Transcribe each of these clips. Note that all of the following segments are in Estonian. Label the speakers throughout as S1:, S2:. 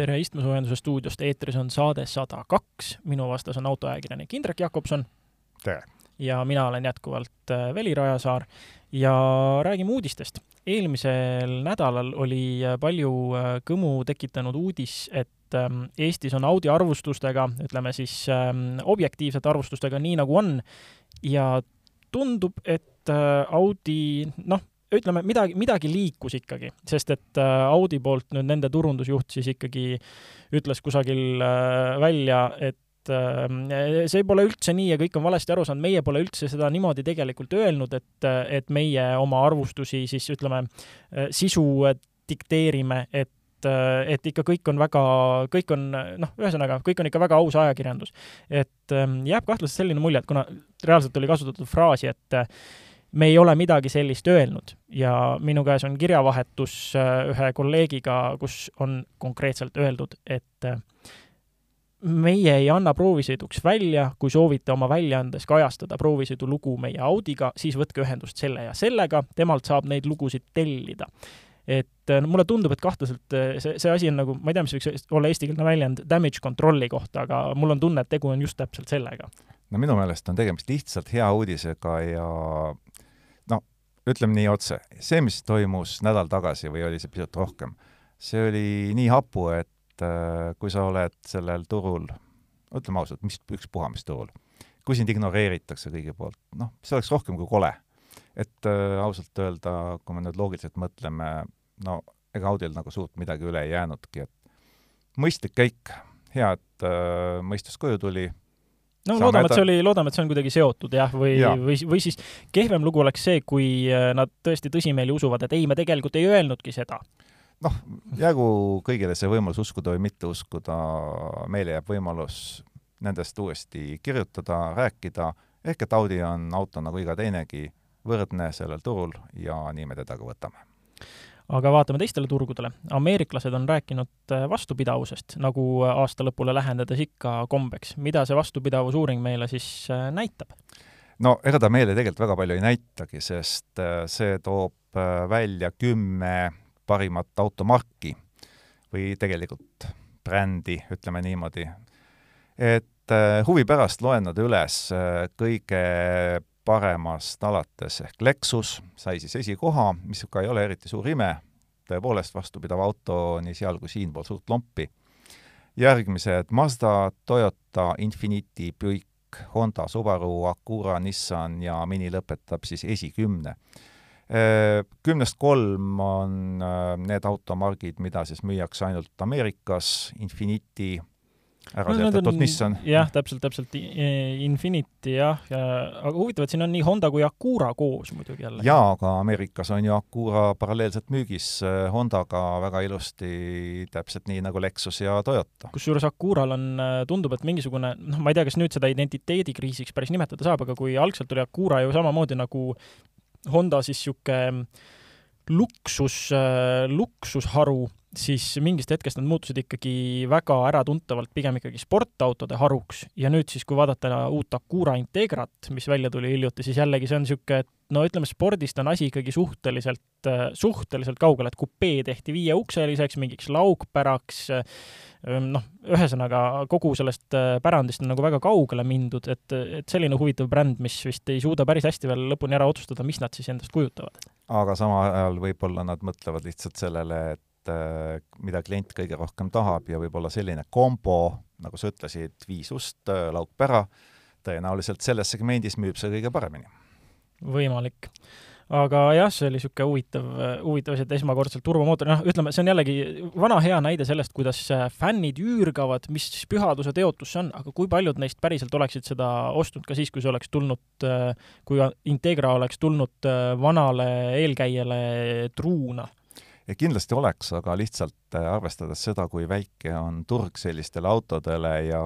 S1: tere Istmesoojenduse stuudiost, eetris on saade sada kaks, minu vastas on autoajakirjanik Indrek Jakobson.
S2: tere!
S1: ja mina olen jätkuvalt äh, Veli Rajasaar ja räägime uudistest. eelmisel nädalal oli äh, palju äh, kõmu tekitanud uudis, et ähm, Eestis on Audi arvustustega, ütleme siis ähm, objektiivsete arvustustega nii, nagu on, ja tundub, et Audi, noh, ütleme, midagi, midagi liikus ikkagi, sest et äh, Audi poolt nüüd nende turundusjuht siis ikkagi ütles kusagil äh, välja, et äh, see pole üldse nii ja kõik on valesti aru saanud, meie pole üldse seda niimoodi tegelikult öelnud, et, et meie oma arvustusi siis ütleme, sisu dikteerime, et et ikka kõik on väga, kõik on noh, ühesõnaga, kõik on ikka väga aus ajakirjandus. et jääb kahtlaselt selline mulje, et kuna reaalselt oli kasutatud fraasi, et me ei ole midagi sellist öelnud ja minu käes on kirjavahetus äh, ühe kolleegiga, kus on konkreetselt öeldud, et äh, meie ei anna proovisõiduks välja, kui soovite oma väljaandes kajastada proovisõidu lugu meie Audiga, siis võtke ühendust selle ja sellega, temalt saab neid lugusid tellida. et no mulle tundub, et kahtlaselt see, see asi on nagu, ma ei tea, mis võiks olla eestikeelne väljend, damage control'i kohta, aga mul on tunne, et tegu on just täpselt sellega.
S2: no minu meelest on tegemist lihtsalt hea uudisega ja ütleme nii otse, see, mis toimus nädal tagasi või oli see pisut rohkem, see oli nii hapu, et äh, kui sa oled sellel turul, ütleme ausalt, mis, ükspuha mis turul, kui sind ignoreeritakse kõigi poolt, noh, see oleks rohkem kui kole. et äh, ausalt öelda, kui me nüüd loogiliselt mõtleme, no ega Audil nagu suurt midagi üle ei jäänudki, et mõistlik käik, hea, et äh, mõistus koju tuli
S1: no Saame loodame, et see oli, loodame, et see on kuidagi seotud jah, või ja., või, või siis kehvem lugu oleks see, kui äh, nad tõesti tõsimeeli usuvad, et ei, me tegelikult ei öelnudki seda.
S2: noh, jäägu kõigile see võimalus uskuda või mitte uskuda, meile jääb võimalus nendest uuesti kirjutada, rääkida, ehk et Audi on auto nagu iga teinegi, võrdne sellel turul ja nii me teda ka võtame
S1: aga vaatame teistele turgudele. ameeriklased on rääkinud äh, vastupidavusest, nagu äh, aasta lõpule lähendades ikka kombeks. mida see vastupidavusuuring meile siis äh, näitab?
S2: no ega ta meile tegelikult väga palju ei näitagi, sest see toob välja kümme parimat automarki või tegelikult brändi, ütleme niimoodi. et huvi pärast loen nad üles kõige paremast alates ehk Lexus sai siis esikoha, mis ka ei ole eriti suur ime, tõepoolest vastupidav auto nii seal kui siinpool suurt lompi. järgmised Mazda, Toyota, Infiniti, Buick, Honda, Subaru, Acura, Nissan ja Mini lõpetab siis esikümne. Kümnest kolm on need automargid, mida siis müüakse ainult Ameerikas, Infiniti, ära no, mis on.
S1: jah, täpselt, täpselt, Infinity jah, ja aga huvitav, et siin on nii Honda kui Acura koos muidugi jälle.
S2: jaa, aga Ameerikas on ju Acura paralleelselt müügis äh, Hondaga väga ilusti, täpselt nii nagu Lexus ja Toyota.
S1: kusjuures Acural on, äh, tundub, et mingisugune, noh, ma ei tea, kas nüüd seda identiteedikriisiks päris nimetada saab, aga kui algselt oli Acura ju samamoodi nagu Honda siis niisugune luksus, äh, luksusharu siis mingist hetkest nad muutusid ikkagi väga äratuntavalt pigem ikkagi sportautode haruks ja nüüd siis, kui vaadata uut Acura Integrat, mis välja tuli hiljuti, siis jällegi see on niisugune, et no ütleme, spordist on asi ikkagi suhteliselt, suhteliselt kaugel, et kupee tehti viieukseliseks, mingiks laukpäraks, noh, ühesõnaga kogu sellest pärandist on nagu väga kaugele mindud, et, et selline huvitav bränd, mis vist ei suuda päris hästi veel lõpuni ära otsustada, mis nad siis endast kujutavad.
S2: aga samal ajal võib-olla nad mõtlevad lihtsalt sellele, et äh, mida klient kõige rohkem tahab ja võib-olla selline kombo, nagu sa ütlesid, viis ust, äh, laukpära, tõenäoliselt selles segmendis müüb see kõige paremini.
S1: võimalik aga jah, see oli niisugune huvitav, huvitav asi, et esmakordselt turbomootor, noh, ütleme, see on jällegi vana hea näide sellest, kuidas fännid üürgavad, mis pühaduse teotus see on, aga kui paljud neist päriselt oleksid seda ostnud ka siis, kui see oleks tulnud, kui Integra oleks tulnud vanale eelkäijale truuna
S2: ja kindlasti oleks, aga lihtsalt äh, arvestades seda, kui väike on turg sellistele autodele ja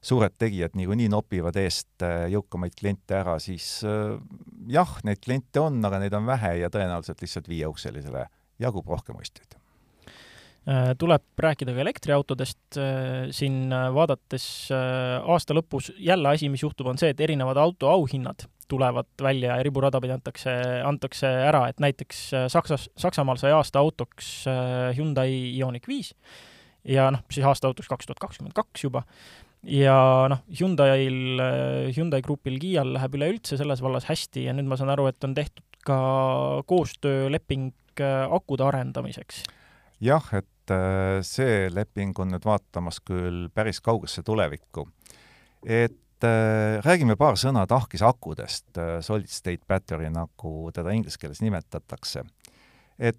S2: suured tegijad niikuinii nopivad eest äh, jõukamaid kliente ära, siis äh, jah, neid kliente on, aga neid on vähe ja tõenäoliselt lihtsalt viieukselisele jagub rohkem ostjaid.
S1: Tuleb rääkida ka elektriautodest, siin vaadates aasta lõpus jälle asi, mis juhtub, on see, et erinevad auto auhinnad tulevad välja ja riburada pidi antakse, antakse ära, et näiteks äh, Saksas, Saksamaal sai aasta autoks äh, Hyundai Ioniq viis ja noh, siis aasta autoks kaks tuhat kakskümmend kaks juba, ja noh, Hyundai'l, Hyundai grupil Kiial läheb üleüldse selles vallas hästi ja nüüd ma saan aru, et on tehtud ka koostööleping äh, akude arendamiseks.
S2: jah, et äh, see leping on nüüd vaatamas küll päris kaugesse tulevikku. et äh, räägime paar sõna tahkisakudest, solid state battery, nagu teda inglise keeles nimetatakse. et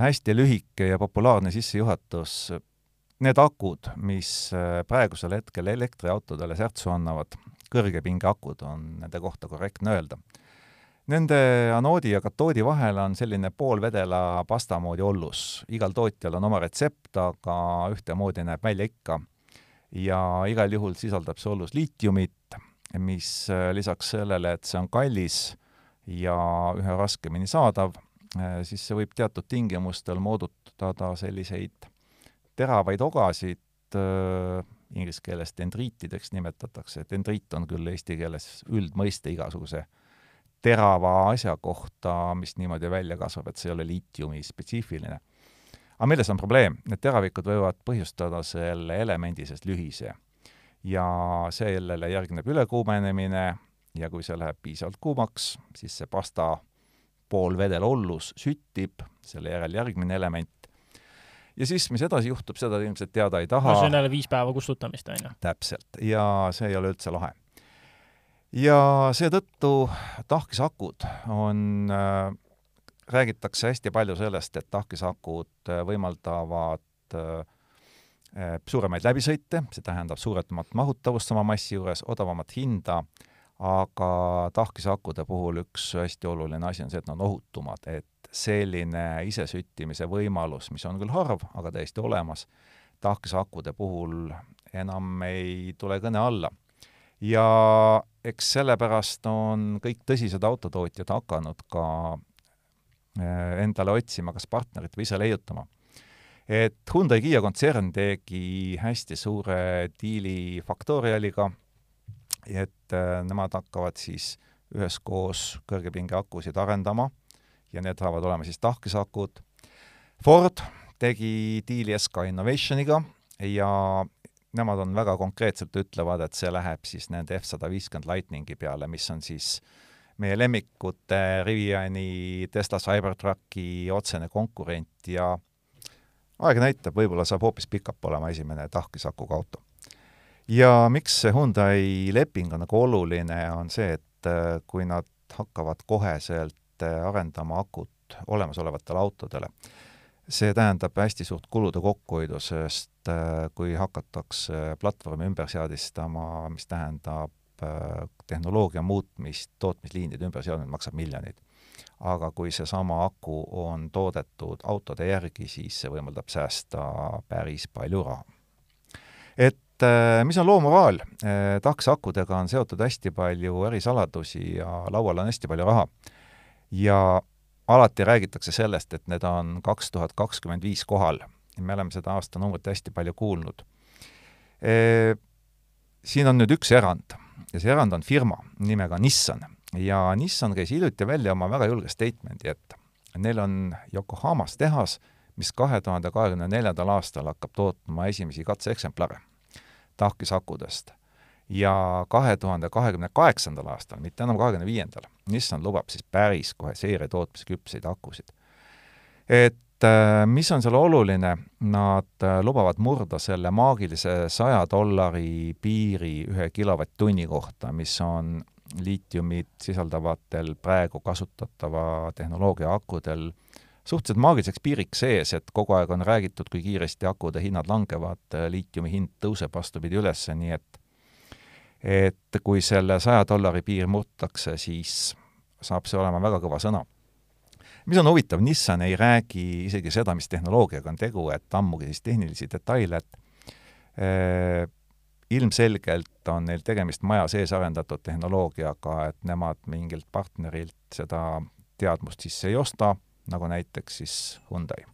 S2: hästi lühike ja populaarne sissejuhatus, need akud, mis praegusel hetkel elektriautodele särtsu annavad, kõrgepingeakud on nende kohta korrektne öelda Nende anoodi ja katoodi vahel on selline poolvedela pasta moodi ollus. igal tootjal on oma retsept, aga ühtemoodi näeb välja ikka. Ja igal juhul sisaldab see ollus liitiumit, mis äh, lisaks sellele, et see on kallis ja üha raskemini saadav, äh, siis see võib teatud tingimustel moodutada selliseid teravaid ogasid, äh, inglise keeles dendriitideks nimetatakse, dendriit on küll eesti keeles üldmõiste igasuguse terava asja kohta, mis niimoodi välja kasvab, et see ei ole liitiumi spetsiifiline. Aga milles on probleem? Need teravikud võivad põhjustada selle elemendi sees lühise. ja sellele järgneb ülekuumenemine ja kui see läheb piisavalt kuumaks, siis see pasta poolvedel ollus süttib, selle järel järgmine element, ja siis, mis edasi juhtub, seda ilmselt teada ei taha.
S1: no see on jälle viis päeva kustutamist, on ju?
S2: täpselt, ja see ei ole üldse lahe ja seetõttu tahkisakud on äh,, räägitakse hästi palju sellest, et tahkisakud äh, võimaldavad äh, äh, suuremaid läbisõite, see tähendab suuremat mahutavust sama massi juures, odavamat hinda, aga tahkisakude puhul üks hästi oluline asi on see, et nad on ohutumad, et selline isesüttimise võimalus, mis on küll harv, aga täiesti olemas, tahkisakude puhul enam ei tule kõne alla. Ja eks sellepärast on kõik tõsised autotootjad hakanud ka endale otsima kas partnerit või ise leiutama. et Hyundai Kiia kontsern tegi hästi suure diili Factorialiga, et äh, nemad hakkavad siis üheskoos kõrgepingeakusid arendama ja need saavad olema siis tahkesakud. Ford tegi diili SK Innovationiga ja nemad on väga konkreetselt ütlevad, et see läheb siis nende F-150 Lightningi peale, mis on siis meie lemmikute Riviani, Tesla Cybertrucki otsene konkurent ja aeg näitab, võib-olla saab hoopis pikap olema esimene tahkisakuga auto. ja miks see Hyundai leping on nagu oluline, on see, et äh, kui nad hakkavad koheselt äh, arendama akut olemasolevatele autodele, see tähendab hästi suurt kulude kokkuhoidu, sest äh, kui hakatakse platvormi ümber seadistama, mis tähendab äh, tehnoloogia muutmist, tootmisliinide ümberseadmine maksab miljoneid. aga kui seesama aku on toodetud autode järgi, siis see võimaldab säästa päris palju raha. et äh, mis on loo moraal? tahksakudega on seotud hästi palju ärisaladusi ja laual on hästi palju raha. ja alati räägitakse sellest, et need on kaks tuhat kakskümmend viis kohal. me oleme seda aastanumbrit hästi palju kuulnud. Siin on nüüd üks erand ja see erand on firma nimega Nissan ja Nissan käis hiljuti välja oma väga julge statement'i, et neil on Yokohamas tehas, mis kahe tuhande kahekümne neljandal aastal hakkab tootma esimesi katseeksemplare tahkisakudest ja kahe tuhande kahekümne kaheksandal aastal, mitte enam kahekümne viiendal, Nissan lubab siis päris kohe seeriatootmise küpseid akusid. et mis on seal oluline, nad äh, lubavad murda selle maagilise saja dollari piiri ühe kilovatt-tunni kohta, mis on liitiumit sisaldavatel praegu kasutatava tehnoloogia akudel suhteliselt maagiliseks piiriks sees, et kogu aeg on räägitud, kui kiiresti akude hinnad langevad, liitiumi hind tõuseb vastupidi üles, nii et et kui selle saja dollari piir murtakse, siis saab see olema väga kõva sõna. Mis on huvitav, Nissan ei räägi isegi seda, mis tehnoloogiaga on tegu, et ammugi siis tehnilisi detaile, et eh, ilmselgelt on neil tegemist maja sees arendatud tehnoloogiaga, et nemad mingilt partnerilt seda teadmust sisse ei osta, nagu näiteks siis Hyundai.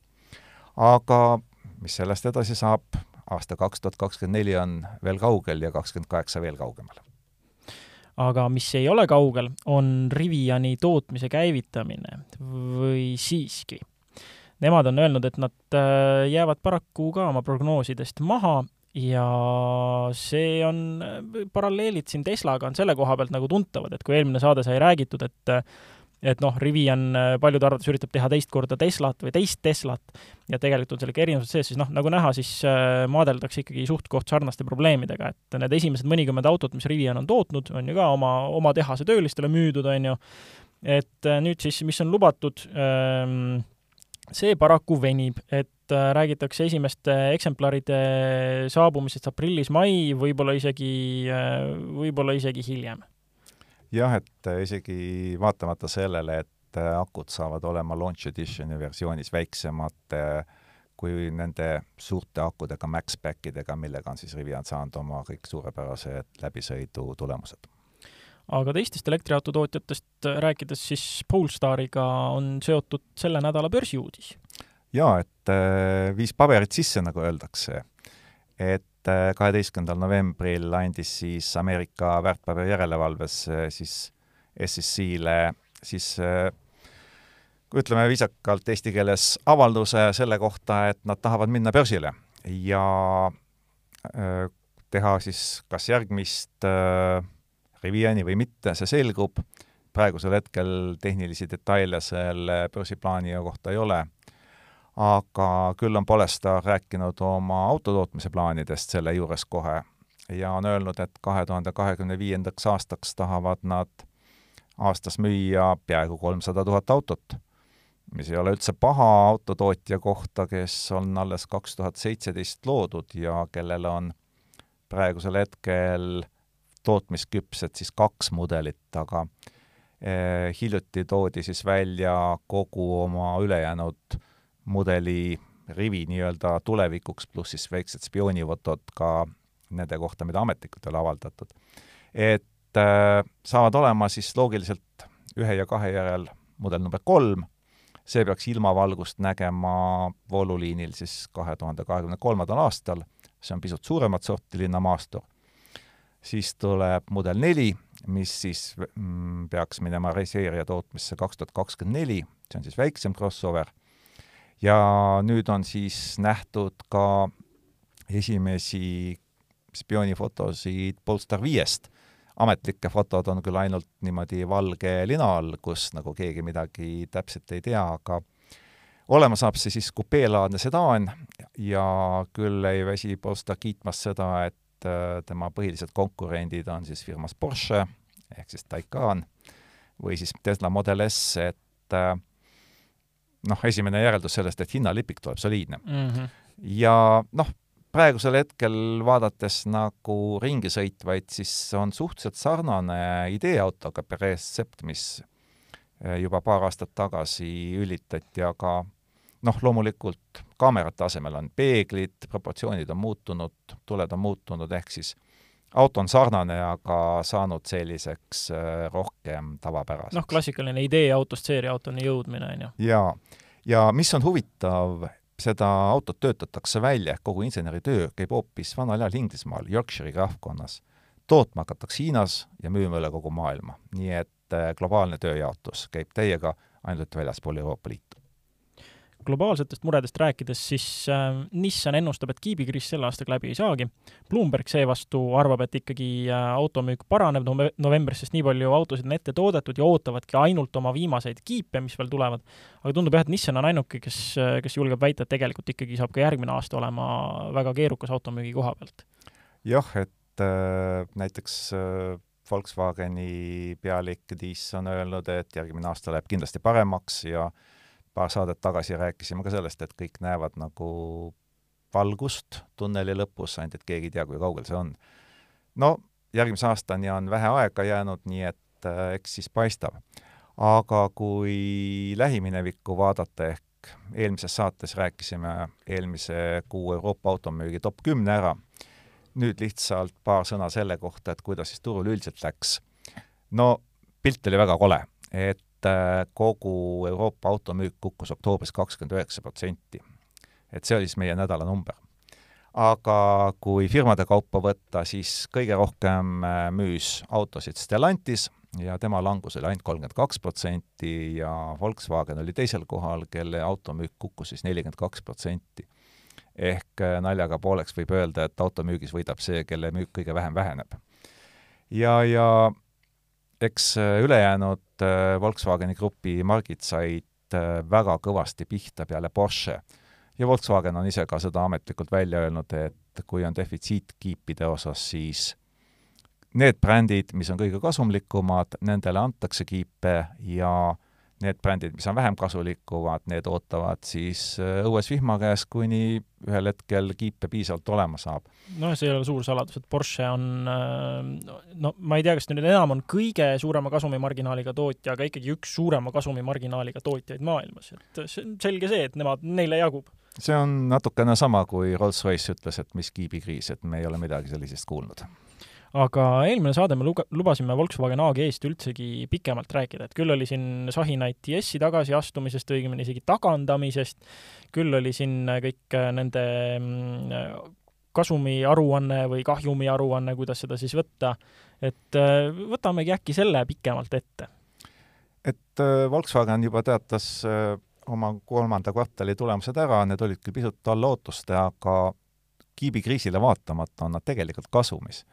S2: aga mis sellest edasi saab, aasta kaks tuhat kakskümmend neli on veel kaugel ja kakskümmend kaheksa veel kaugemal.
S1: Aga mis ei ole kaugel, on Riviani tootmise käivitamine või siiski? nemad on öelnud, et nad jäävad paraku ka oma prognoosidest maha ja see on, paralleelid siin Teslaga on selle koha pealt nagu tuntavad, et kui eelmine saade sai räägitud, et et noh, Rivian paljude arvates üritab teha teist korda Teslat või teist Teslat ja tegelikult on seal ikka erinevused sees, siis noh, nagu näha, siis äh, maadeldakse ikkagi suht-koht sarnaste probleemidega, et need esimesed mõnikümmend autot, mis Rivian on tootnud, on ju ka oma, oma tehase töölistele müüdud, on ju, et äh, nüüd siis, mis on lubatud, ähm, see paraku venib, et äh, räägitakse esimeste eksemplaride saabumisest aprillis-mai, võib-olla isegi, äh, võib-olla isegi hiljem.
S2: Jah, et äh, isegi vaatamata sellele, et akud saavad olema launch editioni versioonis väiksemad kui nende suurte akudega, Max-Back idega, millega on siis Rivian saanud oma kõik suurepärased läbisõidu tulemused
S1: aga teistest elektriautotootjatest rääkides, siis Polestariga on seotud selle nädala börsiuudis.
S2: jaa, et äh, viis paberit sisse, nagu öeldakse. et äh, kaheteistkümnendal novembril andis siis Ameerika väärtpaberijärelevalves äh, siis SEC-le siis kui ütleme viisakalt eesti keeles, avalduse selle kohta, et nad tahavad minna börsile. Ja teha siis kas järgmist Riviani või mitte, see selgub, praegusel hetkel tehnilisi detaile selle börsiplaani kohta ei ole, aga küll on Polestar rääkinud oma autotootmise plaanidest selle juures kohe ja on öelnud, et kahe tuhande kahekümne viiendaks aastaks tahavad nad aastas müüa peaaegu kolmsada tuhat autot, mis ei ole üldse paha autotootja kohta, kes on alles kaks tuhat seitseteist loodud ja kellel on praegusel hetkel tootmisküpsed siis kaks mudelit, aga eh, hiljuti toodi siis välja kogu oma ülejäänud mudeli rivi nii-öelda tulevikuks, pluss siis väiksed spioonifotod ka nende kohta, mida ametlikult ei ole avaldatud. et äh, saavad olema siis loogiliselt ühe ja kahe järel mudel number kolm, see peaks ilmavalgust nägema vooluliinil siis kahe tuhande kahekümne kolmandal aastal, see on pisut suuremat sorti linnamaastur. Siis tuleb mudel neli, mis siis mm, peaks minema reseeria tootmisse kaks tuhat kakskümmend neli, see on siis väiksem crossover, ja nüüd on siis nähtud ka esimesi spioonifotosid Polestar viiest. ametlikke fotod on küll ainult niimoodi valge lina all, kus nagu keegi midagi täpselt ei tea, aga olema saab see siis kupeelaadne sedaan ja küll ei väsi Polestar kiitmas seda, et et äh, tema põhilised konkurendid on siis firmas Porsche ehk siis Taycan või siis Tesla Model S, et äh, noh, esimene järeldus sellest, et hinnalipik tuleb soliidne mm. -hmm. ja noh, praegusel hetkel vaadates nagu ringi sõitvaid, siis on suhteliselt sarnane ideeautoga Perez Sept, mis äh, juba paar aastat tagasi ülitati, aga noh, loomulikult kaamerate asemel on peeglid, proportsioonid on muutunud, tuled on muutunud, ehk siis auto on sarnane, aga saanud selliseks äh, rohkem tavapäraseks.
S1: noh, klassikaline idee autost seeriautoni jõudmine, on ju.
S2: jaa, ja mis on huvitav, seda autot töötatakse välja, ehk kogu inseneritöö käib hoopis vanal ajal Inglismaal, Yorkshire'i rahvkonnas. tootma hakatakse Hiinas ja müüma üle kogu maailma. nii et äh, globaalne tööjaotus käib täiega ainult väljaspool Euroopa Liitu
S1: globaalsetest muredest rääkides, siis äh, Nissan ennustab, et kiibikriis sel aastal läbi ei saagi. Bloomberg seevastu arvab, et ikkagi äh, automüük paraneb nove novembris, sest nii palju autosid on ette toodetud ja ootavadki ainult oma viimaseid kiipe, mis veel tulevad. aga tundub jah, et Nissan on ainuke, kes, kes julgeb väita, et tegelikult ikkagi saab ka järgmine aasta olema väga keerukas automüügi koha pealt.
S2: jah, et äh, näiteks äh, Volkswageni pealik Diis on öelnud, et järgmine aasta läheb kindlasti paremaks ja äh, paar saadet tagasi rääkisime ka sellest, et kõik näevad nagu valgust tunneli lõpus, ainult et keegi ei tea, kui kaugel see on. no järgmise aastani on vähe aega jäänud, nii et äh, eks siis paistab. aga kui lähiminevikku vaadata, ehk eelmises saates rääkisime eelmise kuu Euroopa automüügi top kümne ära, nüüd lihtsalt paar sõna selle kohta, et kuidas siis turul üldiselt läks. no pilt oli väga kole, et kogu Euroopa automüük kukkus oktoobris kakskümmend üheksa protsenti. et see oli siis meie nädala number. aga kui firmade kaupa võtta, siis kõige rohkem äh, müüs autosid Stellantis, ja tema langus oli ainult kolmkümmend kaks protsenti ja Volkswagen oli teisel kohal, kelle automüük kukkus siis nelikümmend kaks protsenti. ehk äh, naljaga pooleks võib öelda, et automüügis võidab see, kelle müük kõige vähem väheneb. ja, ja eks äh, ülejäänud äh, Volkswageni grupi margid said väga kõvasti pihta peale Porsche. ja Volkswagen on ise ka seda ametlikult välja öelnud, et kui on defitsiit kiipide osas, siis need brändid, mis on kõige kasumlikumad, nendele antakse kiipe ja need brändid, mis on vähem kasulikumad, need ootavad siis äh, õues vihma käes, kuni ühel hetkel kiipe piisavalt olema saab.
S1: noh, see ei ole suur saladus, et Porsche on äh, no ma ei tea, kas nüüd enam on kõige suurema kasumimarginaaliga tootja, aga ikkagi üks suurema kasumimarginaaliga tootjaid maailmas, et see on selge see, et nemad, neile jagub
S2: see on natukene sama, kui Rolls-Royce ütles, et mis kiibikriis, et me ei ole midagi sellisest kuulnud
S1: aga eelmine saade me luga-, lubasime Volkswagen AG-st üldsegi pikemalt rääkida, et küll oli siin sahinai TS-i tagasiastumisest, õigemini isegi tagandamisest, küll oli siin kõik nende mm, kasumiaruanne või kahjumiaruanne, kuidas seda siis võtta, et äh, võtamegi äkki selle pikemalt ette.
S2: et äh, Volkswagen juba teatas äh, oma kolmanda kvartali tulemused ära, need olid küll pisut alla ootuste, aga kiibikriisile vaatamata on nad tegelikult kasumis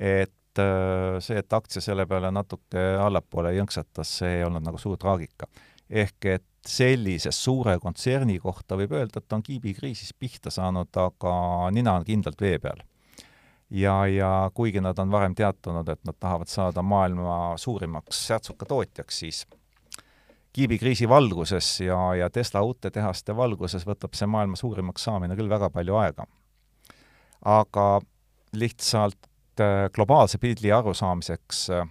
S2: et äh, see, et aktsia selle peale natuke allapoole jõnksatas, see ei olnud nagu suur traagika. ehk et sellise suure kontserni kohta võib öelda, et on kiibikriisis pihta saanud, aga nina on kindlalt vee peal. ja, ja kuigi nad on varem teatanud, et nad tahavad saada maailma suurimaks särtsukatootjaks, siis kiibikriisi valguses ja, ja Tesla uute tehaste valguses võtab see maailma suurimaks saamine küll väga palju aega. aga lihtsalt Äh, globaalse pildi arusaamiseks äh,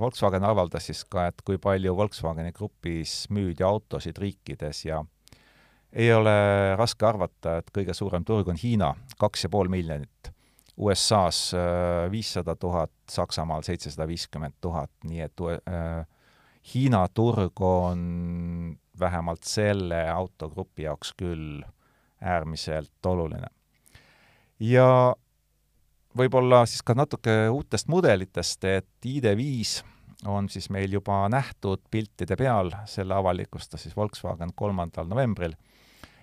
S2: Volkswagen avaldas siis ka, et kui palju Volkswageni grupis müüdi autosid riikides ja ei ole raske arvata, et kõige suurem turg on Hiina, kaks ja pool miljonit. USA-s äh, viissada tuhat, Saksamaal seitsesada viiskümmend tuhat, nii et Hiina turg on vähemalt selle autogrupi jaoks küll äärmiselt oluline. ja võib-olla siis ka natuke uutest mudelitest, et ID5 on siis meil juba nähtud piltide peal, selle avalikustas siis Volkswagen kolmandal novembril.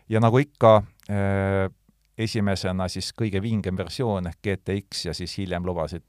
S2: ja nagu ikka äh,, esimesena siis kõige vingem versioon ehk GTX ja siis hiljem lubasid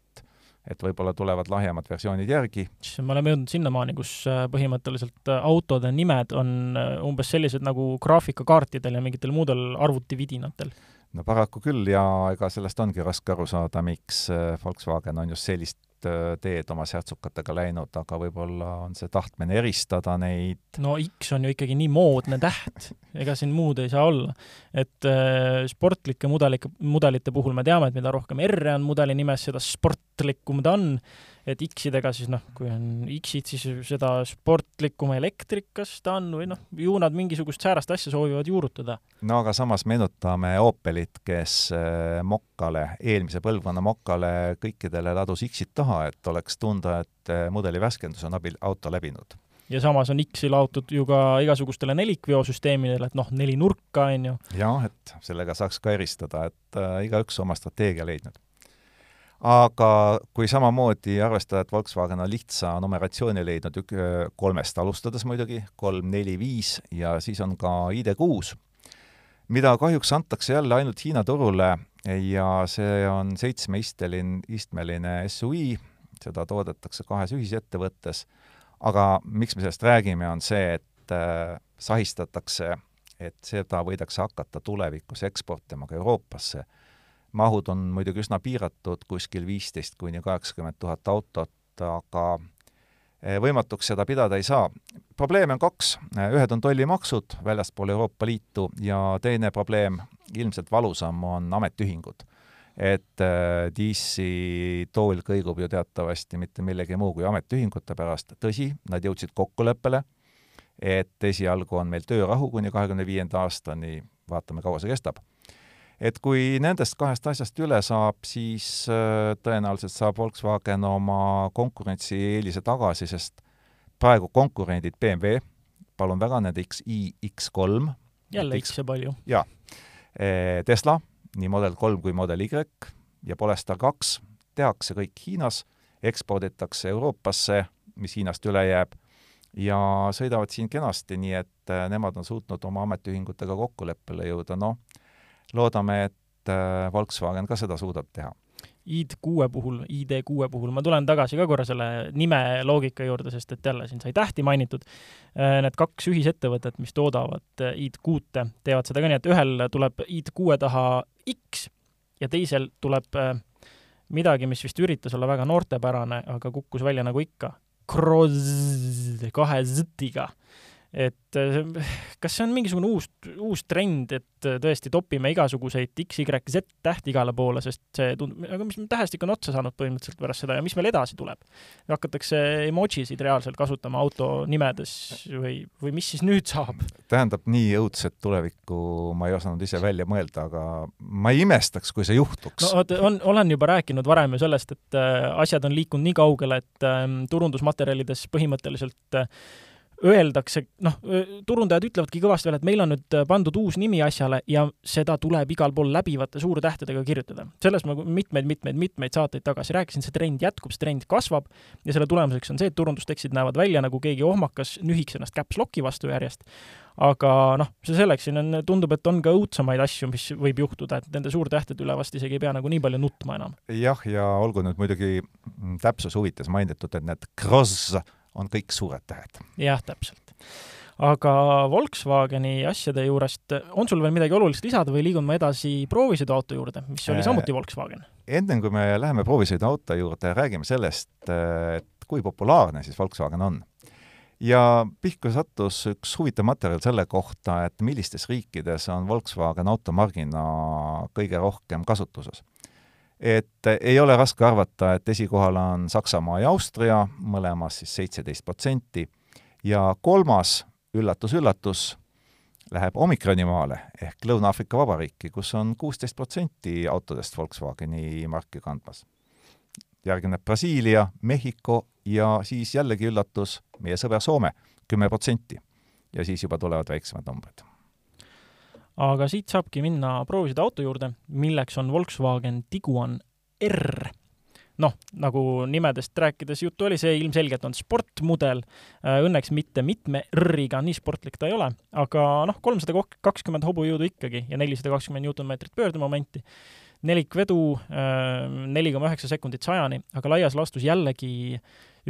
S2: et võib-olla tulevad lahjemad versioonid järgi.
S1: me oleme jõudnud sinnamaani, kus äh, põhimõtteliselt äh, autode nimed on umbes sellised nagu graafikakaartidel ja mingitel muudel arvutividinatel
S2: no paraku küll ja ega sellest ongi raske aru saada, miks äh, Volkswagen on just sellist äh, teed oma särtsukatega läinud, aga võib-olla on see tahtmine eristada neid.
S1: no X on ju ikkagi nii moodne täht, ega siin muud ei saa olla. et äh, sportlike mudelike, mudelite puhul me teame, et mida rohkem R-e on mudeli nimes, seda sportlikum ta on et X-idega siis noh, kui on X-id, siis seda sportlikum elektrikas ta on või noh, ju nad mingisugust säärast asja soovivad juurutada.
S2: no aga samas meenutame Opelit, kes äh, Mokkale, eelmise põlvkonna Mokkale kõikidele ladus X-id taha, et oleks tunda, et äh, mudeli värskendus on abil auto läbinud
S1: ja samas on X-i laotud ju ka igasugustele nelikveosüsteemidele, et noh, neli nurka, on ju.
S2: jah, et sellega saaks ka eristada, et äh, igaüks oma strateegia leidnud aga kui samamoodi arvestada, et Volkswagen on lihtsa numeratsiooni leidnud ük-, kolmest alustades muidugi, kolm, neli, viis ja siis on ka ID6, mida kahjuks antakse jälle ainult Hiina turule ja see on seitsmeisteline, istmeline SUI, seda toodetakse kahes ühisettevõttes, aga miks me sellest räägime, on see, et äh, sahistatakse, et seda võidakse hakata tulevikus eksportima ka Euroopasse mahud on muidugi üsna piiratud, kuskil viisteist kuni kaheksakümmend tuhat autot, aga eh, võimatuks seda pidada ei saa. probleeme on kaks, ühed on tollimaksud väljaspool Euroopa Liitu ja teine probleem, ilmselt valusam, on ametiühingud. et äh, DC tool kõigub ju teatavasti mitte millegi muu kui ametiühingute pärast, tõsi, nad jõudsid kokkuleppele, et esialgu on meil töörahu kuni kahekümne viienda aastani, vaatame, kaua see kestab et kui nendest kahest asjast üle saab, siis äh, tõenäoliselt saab Volkswagen oma konkurentsieelise tagasi, sest praegu konkurendid BMW, palun väga, nende X-i, X3.
S1: jälle X-e palju.
S2: jaa. E, Tesla, nii Model kolm kui Model Y ja Polestar kaks tehakse kõik Hiinas, eksporditakse Euroopasse, mis Hiinast üle jääb, ja sõidavad siin kenasti, nii et äh, nemad on suutnud oma ametiühingutega kokkuleppele jõuda, noh, loodame, et äh, Volkswagen ka seda suudab teha.
S1: ID6 puhul, ID6 puhul, ma tulen tagasi ka korra selle nime loogika juurde, sest et jälle siin sai tähti mainitud. Äh, need kaks ühisettevõtet, mis toodavad äh, ID6-e, teevad seda ka nii, et ühel tuleb ID6 taha X ja teisel tuleb midagi, mis vist üritas olla väga noortepärane, aga kukkus välja nagu ikka, kahe Z-iga et äh, kas see on mingisugune uus, uus trend, et äh, tõesti topime igasuguseid X, Y, Z tähti igale poole, sest see tundub, aga mis tähestik on otsa saanud põhimõtteliselt pärast seda ja mis meil edasi tuleb? hakatakse emojisid reaalselt kasutama auto nimedes või, või mis siis nüüd saab?
S2: tähendab, nii õudset tulevikku ma ei osanud ise välja mõelda, aga ma ei imestaks, kui see juhtuks.
S1: no vot, on, olen juba rääkinud varem ju sellest, et äh, asjad on liikunud nii kaugele, et äh, turundusmaterjalides põhimõtteliselt äh, öeldakse, noh, turundajad ütlevadki kõvasti veel, et meil on nüüd pandud uus nimi asjale ja seda tuleb igal pool läbivate suurtähtedega kirjutada. sellest ma mitmeid-mitmeid-mitmeid saateid tagasi rääkisin, see trend jätkub, see trend kasvab ja selle tulemuseks on see, et turundustekstid näevad välja nagu keegi ohmakas nühiks ennast caps lock'i vastu järjest. aga noh, see selleks, siin on, tundub, et on ka õudsemaid asju, mis võib juhtuda, et nende suurtähtede üle vast isegi ei pea nagu nii palju nutma enam.
S2: jah, ja olgu nüüd muidugi täpsuse huvides mainitud, et need cross on kõik suured tähed.
S1: jah, täpselt. aga Volkswageni asjade juurest, on sul veel midagi olulist lisada või liigun ma edasi proovisõiduauto juurde, mis oli äh, samuti Volkswagen?
S2: ennem kui me läheme proovisõiduauto juurde, räägime sellest, et kui populaarne siis Volkswagen on ja pihku sattus üks huvitav materjal selle kohta, et millistes riikides on Volkswagen automargina kõige rohkem kasutuses et ei ole raske arvata, et esikohal on Saksamaa ja Austria, mõlemas siis seitseteist protsenti, ja kolmas, üllatus-üllatus, läheb omikronimaale ehk Lõuna-Aafrika Vabariiki, kus on kuusteist protsenti autodest Volkswageni marki kandmas. järgneb Brasiilia, Mehhiko ja siis jällegi üllatus, meie sõber Soome, kümme protsenti. ja siis juba tulevad väiksemad numbrid
S1: aga siit saabki minna proovisõidu auto juurde, milleks on Volkswagen Tiguan R. noh, nagu nimedest rääkides juttu oli, see ilmselgelt on sportmudel, äh, õnneks mitte mitme R-iga, nii sportlik ta ei ole, aga noh, kolmsada kakskümmend hobujõudu ikkagi ja nelisada kakskümmend newtonmeetrit pöördemomenti, nelikvedu, äh, neli koma üheksa sekundit sajani, aga laias laastus jällegi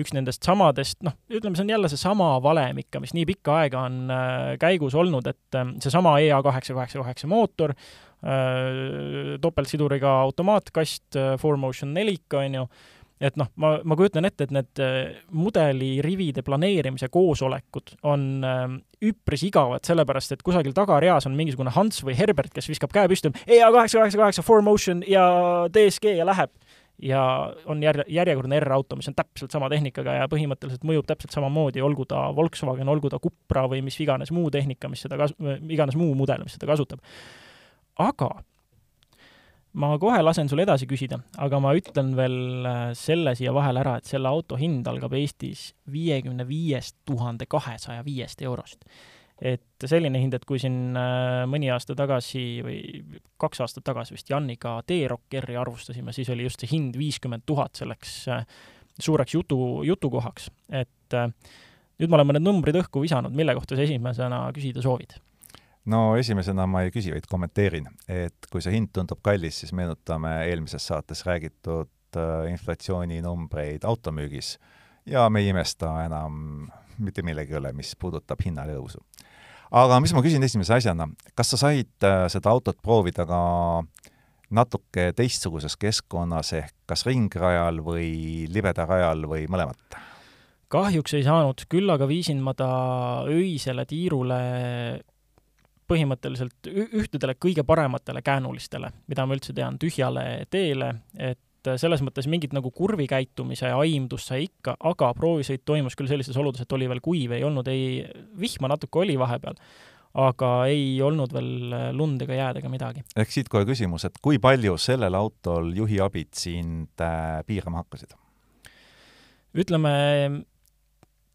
S1: üks nendest samadest, noh, ütleme, see on jälle seesama valem ikka, mis nii pikka aega on äh, käigus olnud, et äh, seesama EA kaheksa kaheksa kaheksa mootor topeltsiduriga automaatkast äh,, 4Motion nelik, on ju, et noh, ma, ma kujutan ette, et need äh, mudelirivide planeerimise koosolekud on äh, üpris igavad, sellepärast et kusagil tagareas on mingisugune Hans või Herbert, kes viskab käe püsti, EA kaheksa kaheksa kaheksa, 4Motion ja DSG ja läheb ja on jär-, järjekordne R-auto, mis on täpselt sama tehnikaga ja põhimõtteliselt mõjub täpselt samamoodi, olgu ta Volkswagen, olgu ta Cupra või mis iganes muu tehnika, mis seda kas-, iganes muu mudel, mis seda kasutab. aga ma kohe lasen sul edasi küsida, aga ma ütlen veel äh, selle siia vahele ära, et selle auto hind algab Eestis viiekümne viiest tuhande kahesaja viiest eurost et selline hind, et kui siin äh, mõni aasta tagasi või kaks aastat tagasi vist Janniga T-Rock R-i arvustasime, siis oli just see hind viiskümmend tuhat selleks äh, suureks jutu, jutukohaks. et nüüd me oleme need numbrid õhku visanud, mille kohta sa esimesena küsida soovid?
S2: No esimesena ma ei küsi, vaid kommenteerin, et kui see hind tundub kallis, siis meenutame eelmises saates räägitud inflatsiooninumbreid automüügis ja me ei imesta enam mitte millegi üle, mis puudutab hinnatõusu aga mis ma küsin esimese asjana, kas sa said äh, seda autot proovida ka natuke teistsuguses keskkonnas ehk kas ringrajal või libeda-rajal või mõlemat?
S1: kahjuks ei saanud, küll aga viisin ma ta öisele tiirule põhimõtteliselt ühtedele kõige parematele käänulistele, mida ma üldse tean, tühjale teele, et selles mõttes mingit nagu kurvikäitumise aimdust sai ikka, aga proovisõit toimus küll sellistes oludes, et oli veel kuiv, ei olnud ei, vihma natuke oli vahepeal, aga ei olnud veel lund ega jääd ega midagi.
S2: ehk siit kohe küsimus, et kui palju sellel autol juhiabid sind äh, piirama hakkasid?
S1: ütleme,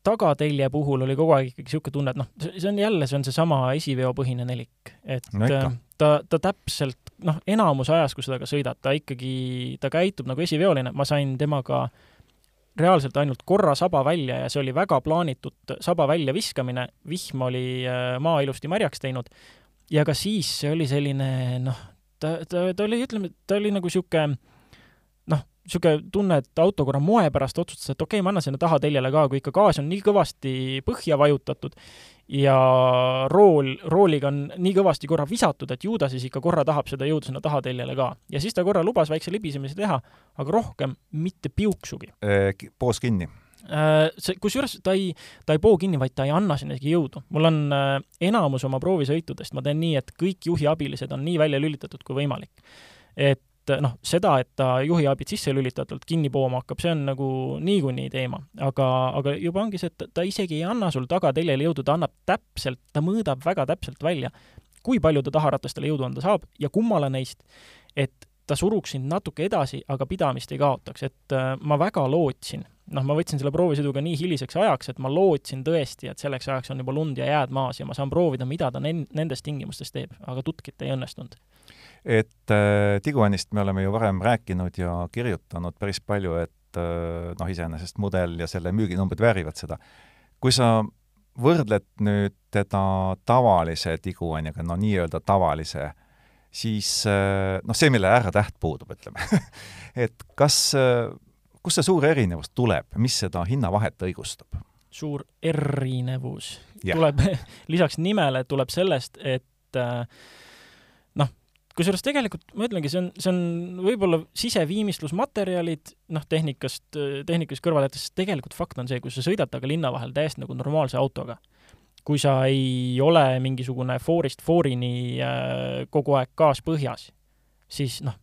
S1: tagatelje puhul oli kogu aeg ikkagi niisugune tunne, et noh, see on jälle, see on seesama esiveopõhine nelik, et no ikka. ta, ta täpselt noh, enamus ajast, kui seda ka sõidad, ta ikkagi, ta käitub nagu esiveoline, ma sain temaga reaalselt ainult korra saba välja ja see oli väga plaanitud saba väljaviskamine, vihm oli äh, maa ilusti märjaks teinud ja ka siis see oli selline noh, ta, ta, ta oli, ütleme, ta oli nagu niisugune niisugune tunne, et auto korra moe pärast otsustas, et okei okay,, ma annan sinna tahateljele ka, kui ikka gaas on nii kõvasti põhja vajutatud ja rool, rooliga on nii kõvasti korra visatud, et ju ta siis ikka korra tahab seda jõuda sinna tahateljele ka. ja siis ta korra lubas väikse libisemise teha, aga rohkem mitte piuksugi.
S2: poos kinni
S1: Äh, see, kusjuures ta ei, ta ei poo kinni, vaid ta ei anna sinna isegi jõudu. mul on äh, enamus oma proovisõitudest, ma teen nii, et kõik juhiabilised on nii välja lülitatud kui võimalik. et noh, seda, et ta juhiabid sisse lülitatult kinni pooma hakkab, see on nagu niikuinii teema. aga, aga juba ongi see, et ta isegi ei anna sul tagateljele jõudu, ta annab täpselt, ta mõõdab väga täpselt välja, kui palju ta taharatastele jõudu anda saab ja kummale neist, et ta suruks sind natuke edasi, aga pidamist ei kaotaks, et äh, ma väga lootsin, noh, ma võtsin selle proovisõiduga nii hiliseks ajaks, et ma lootsin tõesti, et selleks ajaks on juba lund ja jääd maas ja ma saan proovida, mida ta nen-, nendes tingimustes teeb, aga tutkit ei õnnestunud.
S2: Et äh, Tiguanist me oleme ju varem rääkinud ja kirjutanud päris palju, et äh, noh, iseenesest mudel ja selle müüginumbrid väärivad seda. kui sa võrdled nüüd teda tavalise Tiguaniga, no nii-öelda tavalise siis äh, noh, see, millele R-täht puudub, ütleme et kas, kust see suur erinevus tuleb, mis seda hinnavahet õigustab?
S1: suur erinevus yeah. tuleb lisaks nimele tuleb sellest, et äh, kusjuures tegelikult ma ütlengi, see on, see on võib-olla siseviimistlusmaterjalid, noh, tehnikast, tehnikast kõrvale jättes, tegelikult fakt on see, kui sa sõidad temaga linna vahel täiesti nagu normaalse autoga kui sa ei ole mingisugune foorist foorini äh, kogu aeg gaas põhjas, siis noh,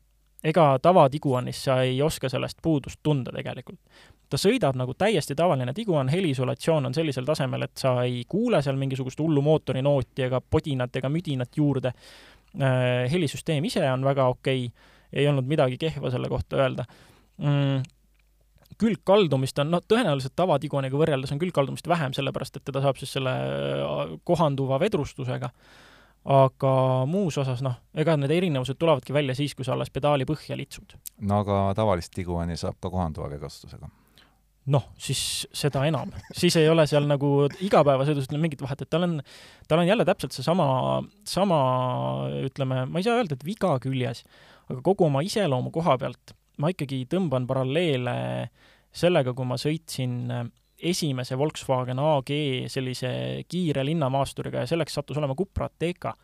S1: ega tavatiguanis sa ei oska sellest puudust tunda tegelikult. ta sõidab nagu täiesti tavaline tiguan, heliisolatsioon on sellisel tasemel, et sa ei kuule seal mingisugust hullu mootorinooti ega podinat ega müdinat juurde. Äh, helisüsteem ise on väga okei okay., ei olnud midagi kehva selle kohta öelda mm külgkaldumist on, noh, tõenäoliselt tavatiguaniga võrreldes on külgkaldumist vähem, sellepärast et teda saab siis selle äh, kohanduva vedrustusega, aga muus osas noh, ega need erinevused tulevadki välja siis, kui sa alles pedaali põhja litsud.
S2: no aga tavalist tiguani saab ka kohanduva vedrustusega?
S1: Noh, siis seda enam. siis ei ole seal nagu igapäevasõidus mingit vahet, et tal on, tal on jälle täpselt seesama, sama ütleme, ma ei saa öelda, et viga küljes, aga kogu oma iseloomu koha pealt ma ikkagi tõmban paralleele sellega, kui ma sõitsin esimese Volkswagen AG sellise kiire linnamaasturiga ja selleks sattus olema Cupra Ateca.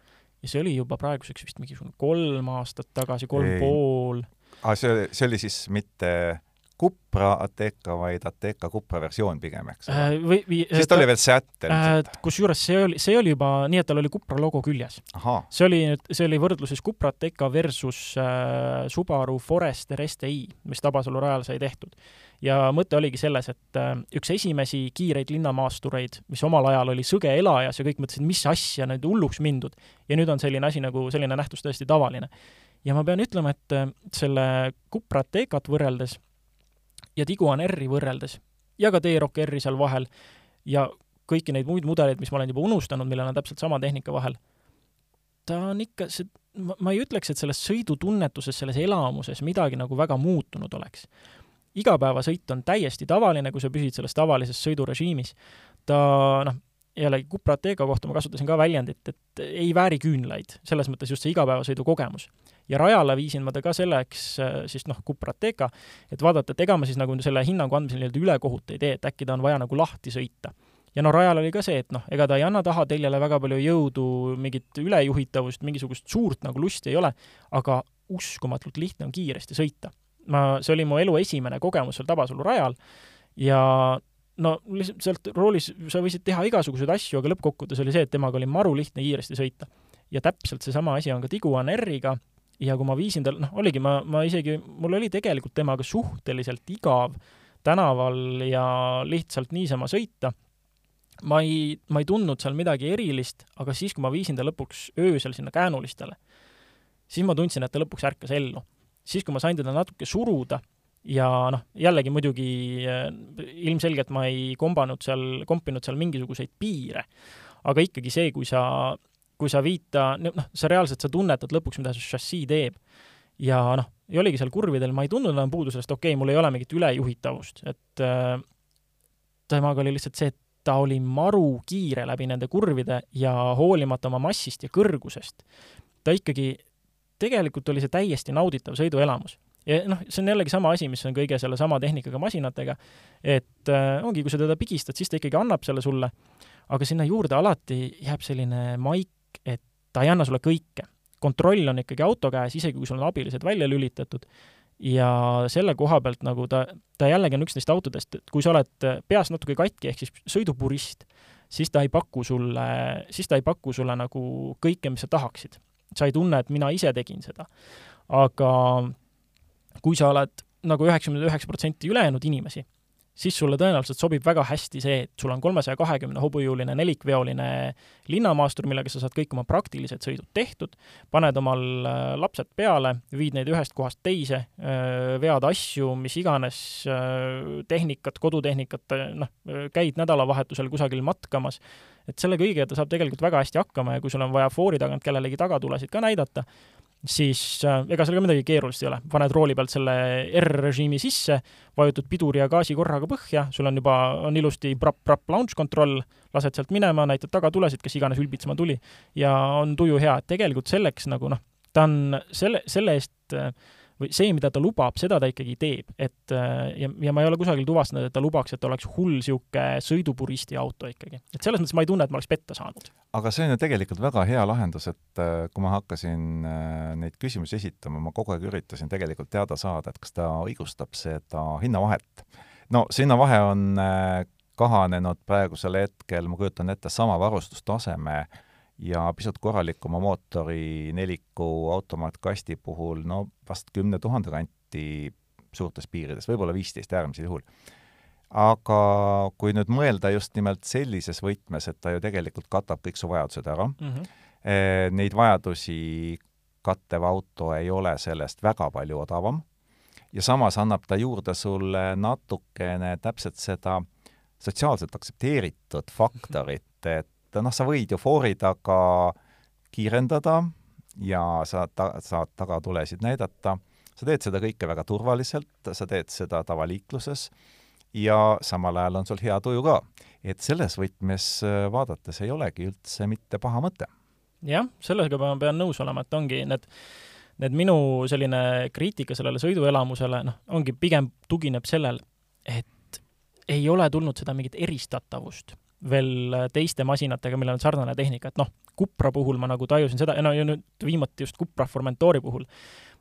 S1: ja see oli juba praeguseks vist mingisugune kolm aastat tagasi, kolm Ei. pool.
S2: aa, see see oli siis mitte Cupra Ateca, vaid Ateca Cupra versioon pigem, eks ole äh,? või, või siis ta oli veel Seat
S1: äh,. kusjuures see oli, see oli juba nii, et tal oli Cupra logo küljes. see oli nüüd, see oli võrdluses Cupra Ateca versus äh, Subaru Forester STi, mis Tabasalu rajal sai tehtud. ja mõte oligi selles, et äh, üks esimesi kiireid linnamaastureid, mis omal ajal oli sõge elajas ja kõik mõtlesid, mis asja, nüüd hulluks mindud. ja nüüd on selline asi nagu, selline nähtus tõesti tavaline. ja ma pean ütlema, et äh, selle Cupra Atecat võrreldes ja Tiguan R-i võrreldes ja ka T-Rock R-i seal vahel ja kõiki neid muid mudeleid, mis ma olen juba unustanud, millel on täpselt sama tehnika vahel, ta on ikka, see, ma ei ütleks, et selles sõidutunnetuses, selles elamuses midagi nagu väga muutunud oleks. igapäevasõit on täiesti tavaline, kui sa püsid selles tavalises sõidurežiimis. ta noh, jällegi Cupra Ateca kohta ma kasutasin ka väljendit, et ei vääri küünlaid, selles mõttes just see igapäevasõidu kogemus ja rajale viisin ma ta ka selleks äh, siis noh, Cupratega, et vaadata, et ega ma siis nagu selle hinnangu andmisel nii-öelda ülekohut ei tee, et äkki ta on vaja nagu lahti sõita. ja no rajal oli ka see, et noh, ega ta ei anna tahateljele väga palju jõudu, mingit ülejuhitavust, mingisugust suurt nagu lusti ei ole, aga uskumatult lihtne on kiiresti sõita. ma, see oli mu elu esimene kogemus seal Tabasalu rajal ja no lihtsalt sealt roolis sa võisid teha igasuguseid asju, aga lõppkokkuvõttes oli see, et temaga oli maru lihtne kiiresti sõita. ja täpselt seesama asi on ka Tiguan R-iga ja kui ma viisin tal, noh, oligi, ma, ma isegi, mul oli tegelikult temaga suhteliselt igav tänaval ja lihtsalt niisama sõita. ma ei, ma ei tundnud seal midagi erilist, aga siis, kui ma viisin ta lõpuks öösel sinna käänulistele, siis ma tundsin, et ta lõpuks ärkas ellu. siis, kui ma sain teda natuke suruda ja noh, jällegi muidugi äh, ilmselgelt ma ei kombanud seal, kompinud seal mingisuguseid piire, aga ikkagi see, kui sa kui sa viid ta, noh, sa reaalselt, sa tunnetad lõpuks, mida see šassii teeb. ja noh, ja oligi seal kurvidel, ma ei tundnud enam puudu sellest, okei okay,, mul ei ole mingit ülejuhitavust, et äh, temaga oli lihtsalt see, et ta oli maru kiire läbi nende kurvide ja hoolimata oma massist ja kõrgusest, ta ikkagi, tegelikult oli see täiesti nauditav sõiduelamus. Ja noh, see on jällegi sama asi, mis on kõige sellesama tehnikaga masinatega, et äh, ongi, kui sa teda pigistad, siis ta ikkagi annab selle sulle, aga sinna juurde alati jääb selline maik, et ta ei anna sulle kõike. kontroll on ikkagi auto käes, isegi kui sul on abilised välja lülitatud, ja selle koha pealt nagu ta, ta jällegi on üks neist autodest, et kui sa oled peast natuke katki, ehk siis sõidupurist, siis ta ei paku sulle, siis ta ei paku sulle nagu kõike, mis sa tahaksid. sa ei tunne, et mina ise tegin seda. aga kui sa oled nagu üheksakümmend üheksa protsenti ülejäänud inimesi, siis sulle tõenäoliselt sobib väga hästi see, et sul on kolmesaja kahekümne hobujõuline nelikveoline linnamaastur, millega sa saad kõik oma praktilised sõidud tehtud, paned omal äh, lapsed peale, viid neid ühest kohast teise, äh, vead asju, mis iganes, äh, tehnikat, kodutehnikat, noh, käid nädalavahetusel kusagil matkamas, et selle kõigega ta saab tegelikult väga hästi hakkama ja kui sul on vaja foori tagant kellelegi tagatulesid ka näidata, siis äh, ega seal ka midagi keerulist ei ole, paned rooli pealt selle R-režiimi sisse, vajutad piduri ja gaasi korraga põhja, sul on juba, on ilusti prapp-prapp launch control, lased sealt minema, näitad tagatulesid, kes iganes ülbitsema tuli, ja on tuju hea, et tegelikult selleks nagu noh, ta on selle, selle eest äh, või see, mida ta lubab, seda ta ikkagi teeb, et äh, ja, ja ma ei ole kusagil tuvastanud, et ta lubaks, et oleks hull niisugune sõidupuristi auto ikkagi. et selles mõttes ma ei tunne, et ma oleks petta saanud.
S2: aga see on ju tegelikult väga hea lahendus, et äh, kui ma hakkasin äh, neid küsimusi esitama, ma kogu aeg üritasin tegelikult teada saada, et kas ta õigustab seda hinnavahet. no see hinnavahe on kahanenud praegusel hetkel, ma kujutan ette, sama varustustaseme äh, ja pisut korralikuma mootori neliku automaatkasti puhul no vast kümne tuhande kanti suurtes piirides, võib-olla viisteist äärmisel juhul. aga kui nüüd mõelda just nimelt sellises võtmes, et ta ju tegelikult katab kõik su vajadused ära mm, -hmm. neid vajadusi kattev auto ei ole sellest väga palju odavam ja samas annab ta juurde sulle natukene täpselt seda sotsiaalselt aktsepteeritud faktorit, et et noh, sa võid ju foori taga kiirendada ja sa ta-, saad tagatulesid näidata, sa teed seda kõike väga turvaliselt, sa teed seda tavaliikluses ja samal ajal on sul hea tuju ka. et selles võtmes äh, vaadates ei olegi üldse mitte paha mõte.
S1: jah, sellega ma pean nõus olema, et ongi need need minu selline kriitika sellele sõiduelamusele, noh, ongi pigem tugineb sellel, et ei ole tulnud seda mingit eristatavust veel teiste masinatega, millel on sarnane tehnika, et noh, Cupra puhul ma nagu tajusin seda, no ja nüüd viimati just Cupra Formentori puhul,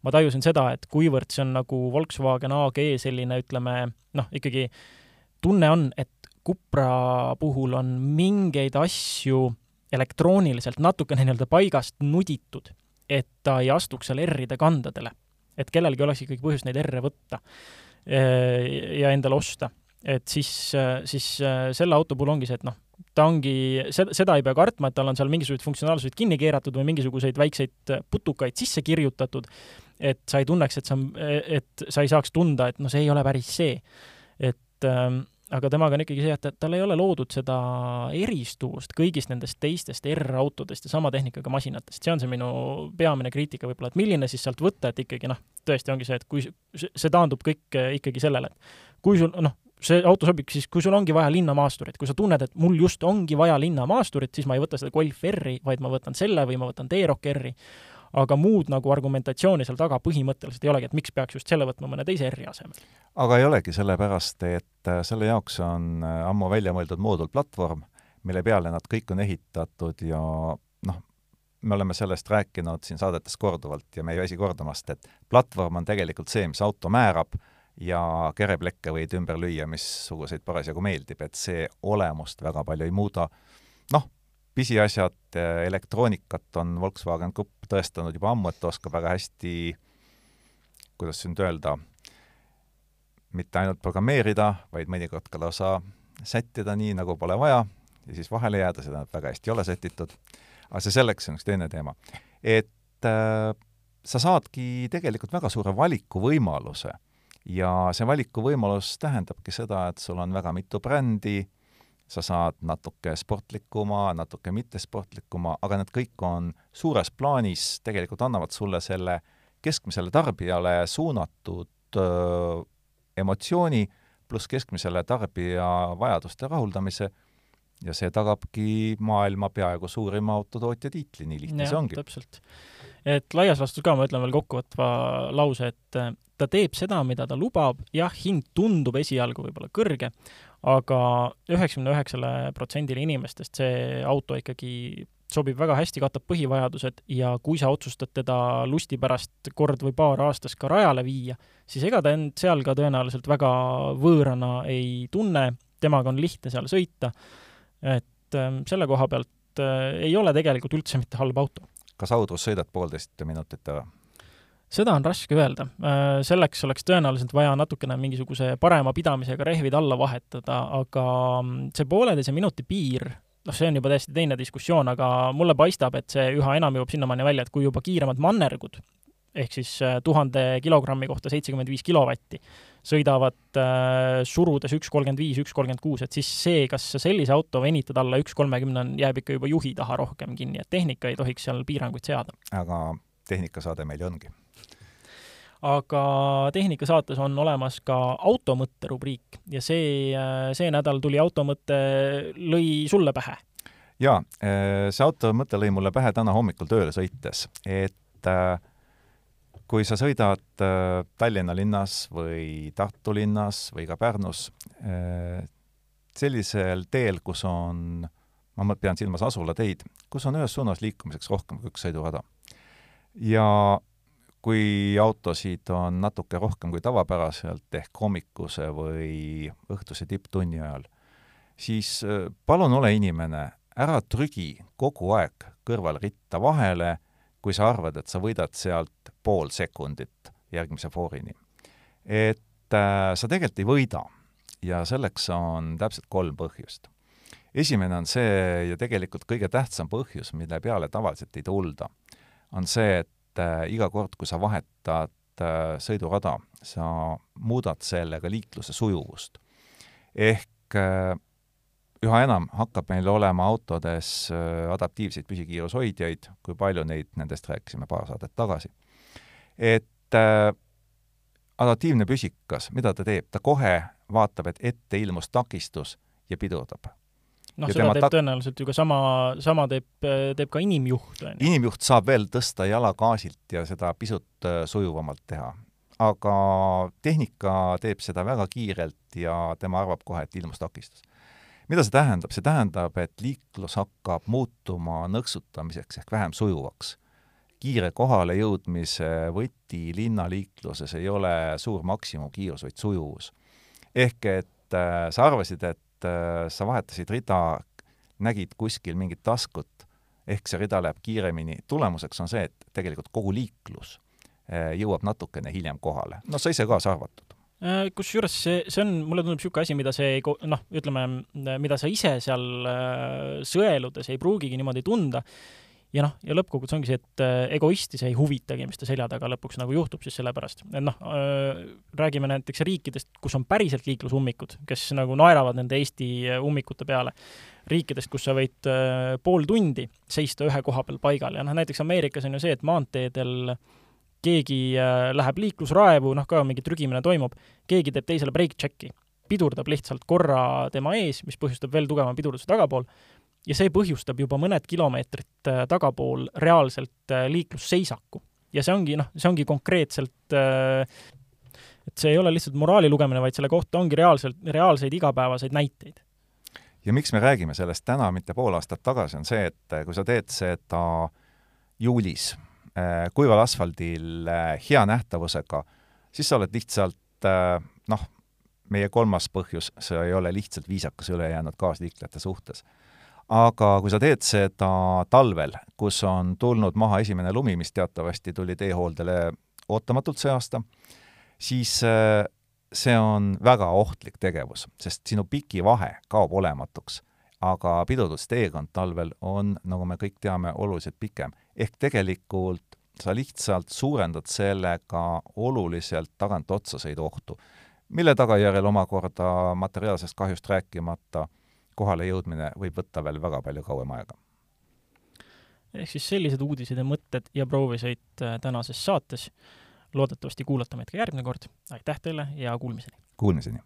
S1: ma tajusin seda, et kuivõrd see on nagu Volkswagen AG selline, ütleme, noh, ikkagi tunne on, et Cupra puhul on mingeid asju elektrooniliselt natukene nii-öelda paigast nuditud, et ta ei astuks seal R-ide kandadele. et kellelgi oleks ikkagi põhjust neid R-e võtta eh, ja endale osta et siis, siis selle auto puhul ongi see, et noh, ta ongi, seda, seda ei pea kartma, et tal on seal mingisuguseid funktsionaalsuseid kinni keeratud või mingisuguseid väikseid putukaid sisse kirjutatud, et sa ei tunneks, et sa, et sa ei saaks tunda, et no see ei ole päris see. et ähm, aga temaga on ikkagi see, et tal ei ole loodud seda eristuvust kõigist nendest teistest R-autodest ja sama tehnikaga masinatest, see on see minu peamine kriitika võib-olla, et milline siis sealt võtta, et ikkagi noh, tõesti ongi see, et kui see taandub kõik ikkagi sellele, et kui sul noh, see auto sobib siis, kui sul ongi vaja linnamaasturit, kui sa tunned, et mul just ongi vaja linnamaasturit, siis ma ei võta seda Golf R-i, vaid ma võtan selle või ma võtan T-Roc R-i, aga muud nagu argumentatsiooni seal taga põhimõtteliselt ei olegi, et miks peaks just selle võtma mõne teise R-i asemel.
S2: aga ei olegi, sellepärast et äh, selle jaoks on äh, ammu välja mõeldud moodulplatvorm, mille peale nad kõik on ehitatud ja noh, me oleme sellest rääkinud siin saadetes korduvalt ja me ei väsi kordamast, et platvorm on tegelikult see, mis auto määrab ja kereplekke võid ümber lüüa, missuguseid parasjagu meeldib, et see olemust väga palju ei muuda. noh, pisiasjad, elektroonikat on Volkswagen Grupp tõestanud juba ammu, et ta oskab väga hästi, kuidas nüüd öelda, mitte ainult programmeerida, vaid mõnikord ka lausa sättida nii, nagu pole vaja ja siis vahele jääda, seda väga hästi ei ole sätitud. aga see selleks on üks teine teema. et äh, sa saadki tegelikult väga suure valikuvõimaluse ja see valikuvõimalus tähendabki seda, et sul on väga mitu brändi, sa saad natuke sportlikuma, natuke mittesportlikuma, aga need kõik on suures plaanis, tegelikult annavad sulle selle keskmisele tarbijale suunatud öö, emotsiooni pluss keskmisele tarbija vajaduste rahuldamise ja see tagabki maailma peaaegu suurima autotootja tiitli, nii lihtne see ongi.
S1: täpselt. et laias laastus ka ma ütlen veel kokkuvõtva lause, et äh, ta teeb seda, mida ta lubab, jah, hind tundub esialgu võib-olla kõrge, aga üheksakümne üheksale protsendile inimestest see auto ikkagi sobib väga hästi, katab põhivajadused ja kui sa otsustad teda lusti pärast kord või paar aastas ka rajale viia, siis ega ta end seal ka tõenäoliselt väga võõrana ei tunne, temaga on lihtne seal sõita, et ähm, selle koha pealt äh, ei ole tegelikult üldse mitte halb auto.
S2: kas Audrus sõidad poolteist minutit ära?
S1: seda on raske öelda. Äh, selleks oleks tõenäoliselt vaja natukene mingisuguse parema pidamisega rehvid alla vahetada, aga mm, see pooleteise minuti piir noh, see on juba täiesti teine diskussioon, aga mulle paistab, et see üha enam jõuab sinnamaani välja, et kui juba kiiremad mannergud, ehk siis äh, tuhande kilogrammi kohta seitsekümmend viis kilovatti, sõidavad äh, surudes üks kolmkümmend viis, üks kolmkümmend kuus, et siis see, kas sellise auto venitad alla üks kolmekümne, on, jääb ikka juba juhi taha rohkem kinni, et tehnika ei tohiks seal piiranguid seada.
S2: aga tehnikasaade meil ju ongi
S1: aga Tehnikasaates on olemas ka automõtte rubriik ja see, see nädal tuli automõte, lõi sulle pähe?
S2: jaa, see automõte lõi mulle pähe täna hommikul tööle sõites, et äh, kui sa sõidad äh, Tallinna linnas või Tartu linnas või ka Pärnus äh, sellisel teel, kus on, ma pean silmas asulateid, kus on ühes suunas liikumiseks rohkem kui üks sõidurada. ja kui autosid on natuke rohkem kui tavapäraselt ehk hommikuse või õhtuse tipptunni ajal, siis äh, palun ole inimene, ära trügi kogu aeg kõrvalritta vahele, kui sa arvad, et sa võidad sealt pool sekundit järgmise foorini. et äh, sa tegelikult ei võida ja selleks on täpselt kolm põhjust. esimene on see ja tegelikult kõige tähtsam põhjus, mille peale tavaliselt ei tulda, on see, et äh, iga kord, kui sa vahetad äh, sõidurada, sa muudad sellega liikluse sujuvust. ehk äh, üha enam hakkab meil olema autodes adaptiivseid püsikiirushoidjaid, kui palju neid nendest rääkisime paar saadet tagasi. et adaptiivne püsikas, mida ta teeb, ta kohe vaatab, et ette ilmus takistus ja pidurdab
S1: noh, seda teeb tõenäoliselt ju ka sama, sama teeb, teeb ka inimjuht, on
S2: ju. inimjuht saab veel tõsta jala gaasilt ja seda pisut äh, sujuvamalt teha. aga tehnika teeb seda väga kiirelt ja tema arvab kohe, et ilmus takistus. Mida see tähendab? see tähendab, et liiklus hakkab muutuma nõksutamiseks ehk vähem sujuvaks. kiire kohalejõudmise võti linnaliikluses ei ole suur maksimumkiirus, vaid sujuvus. ehk et äh, sa arvasid, et äh, sa vahetasid rida, nägid kuskil mingit taskut, ehk see rida läheb kiiremini, tulemuseks on see, et tegelikult kogu liiklus äh, jõuab natukene hiljem kohale. no sa ise kaasa arvatud
S1: äh, kusjuures see, see on, mulle tundub niisugune asi, mida see ei, noh, ütleme, mida sa ise seal äh, sõeludes ei pruugigi niimoodi tunda, ja noh, ja lõppkokkuvõttes ongi see, et äh, egoisti see ei huvitagi, mis ta selja taga lõpuks nagu juhtub siis sellepärast. et noh äh,, räägime näiteks riikidest, kus on päriselt liiklusummikud, kes nagu naeravad nende Eesti äh, ummikute peale. riikidest, kus sa võid äh, pool tundi seista ühe koha peal paigal ja noh, näiteks Ameerikas on ju see, et maanteedel keegi äh, läheb liiklusraevu, noh, ka mingi trügimine toimub, keegi teeb teisele break check'i, pidurdab lihtsalt korra tema ees, mis põhjustab veel tugevama pidurduse tagapool ja see põhjustab juba mõned kilomeetrid äh, tagapool reaalselt äh, liiklusseisaku. ja see ongi, noh, see ongi konkreetselt et see ei ole lihtsalt moraali lugemine, vaid selle kohta ongi reaalselt, reaalseid igapäevaseid näiteid.
S2: ja miks me räägime sellest täna, mitte pool aastat tagasi, on see, et kui sa teed seda juulis kuival asfaldil hea nähtavusega, siis sa oled lihtsalt noh, meie kolmas põhjus, see ei ole lihtsalt viisakas ülejäänud kaasliiklejate suhtes aga kui sa teed seda talvel, kus on tulnud maha esimene lumi, mis teatavasti tuli teehooldele ootamatult see aasta, siis äh, see on väga ohtlik tegevus, sest sinu pikivahe kaob olematuks. aga pidurdusteekond talvel on, nagu me kõik teame, oluliselt pikem. Ehk tegelikult sa lihtsalt suurendad sellega oluliselt tagantotsasõidu ohtu, mille tagajärjel omakorda materiaalsest kahjust rääkimata kohale jõudmine võib võtta veel väga palju kauem aega.
S1: ehk siis sellised uudised ja mõtted ja proovisõit äh, tänases saates. loodetavasti kuulate meid ka järgmine kord, aitäh teile ja kuulmiseni!
S2: Kuulmiseni!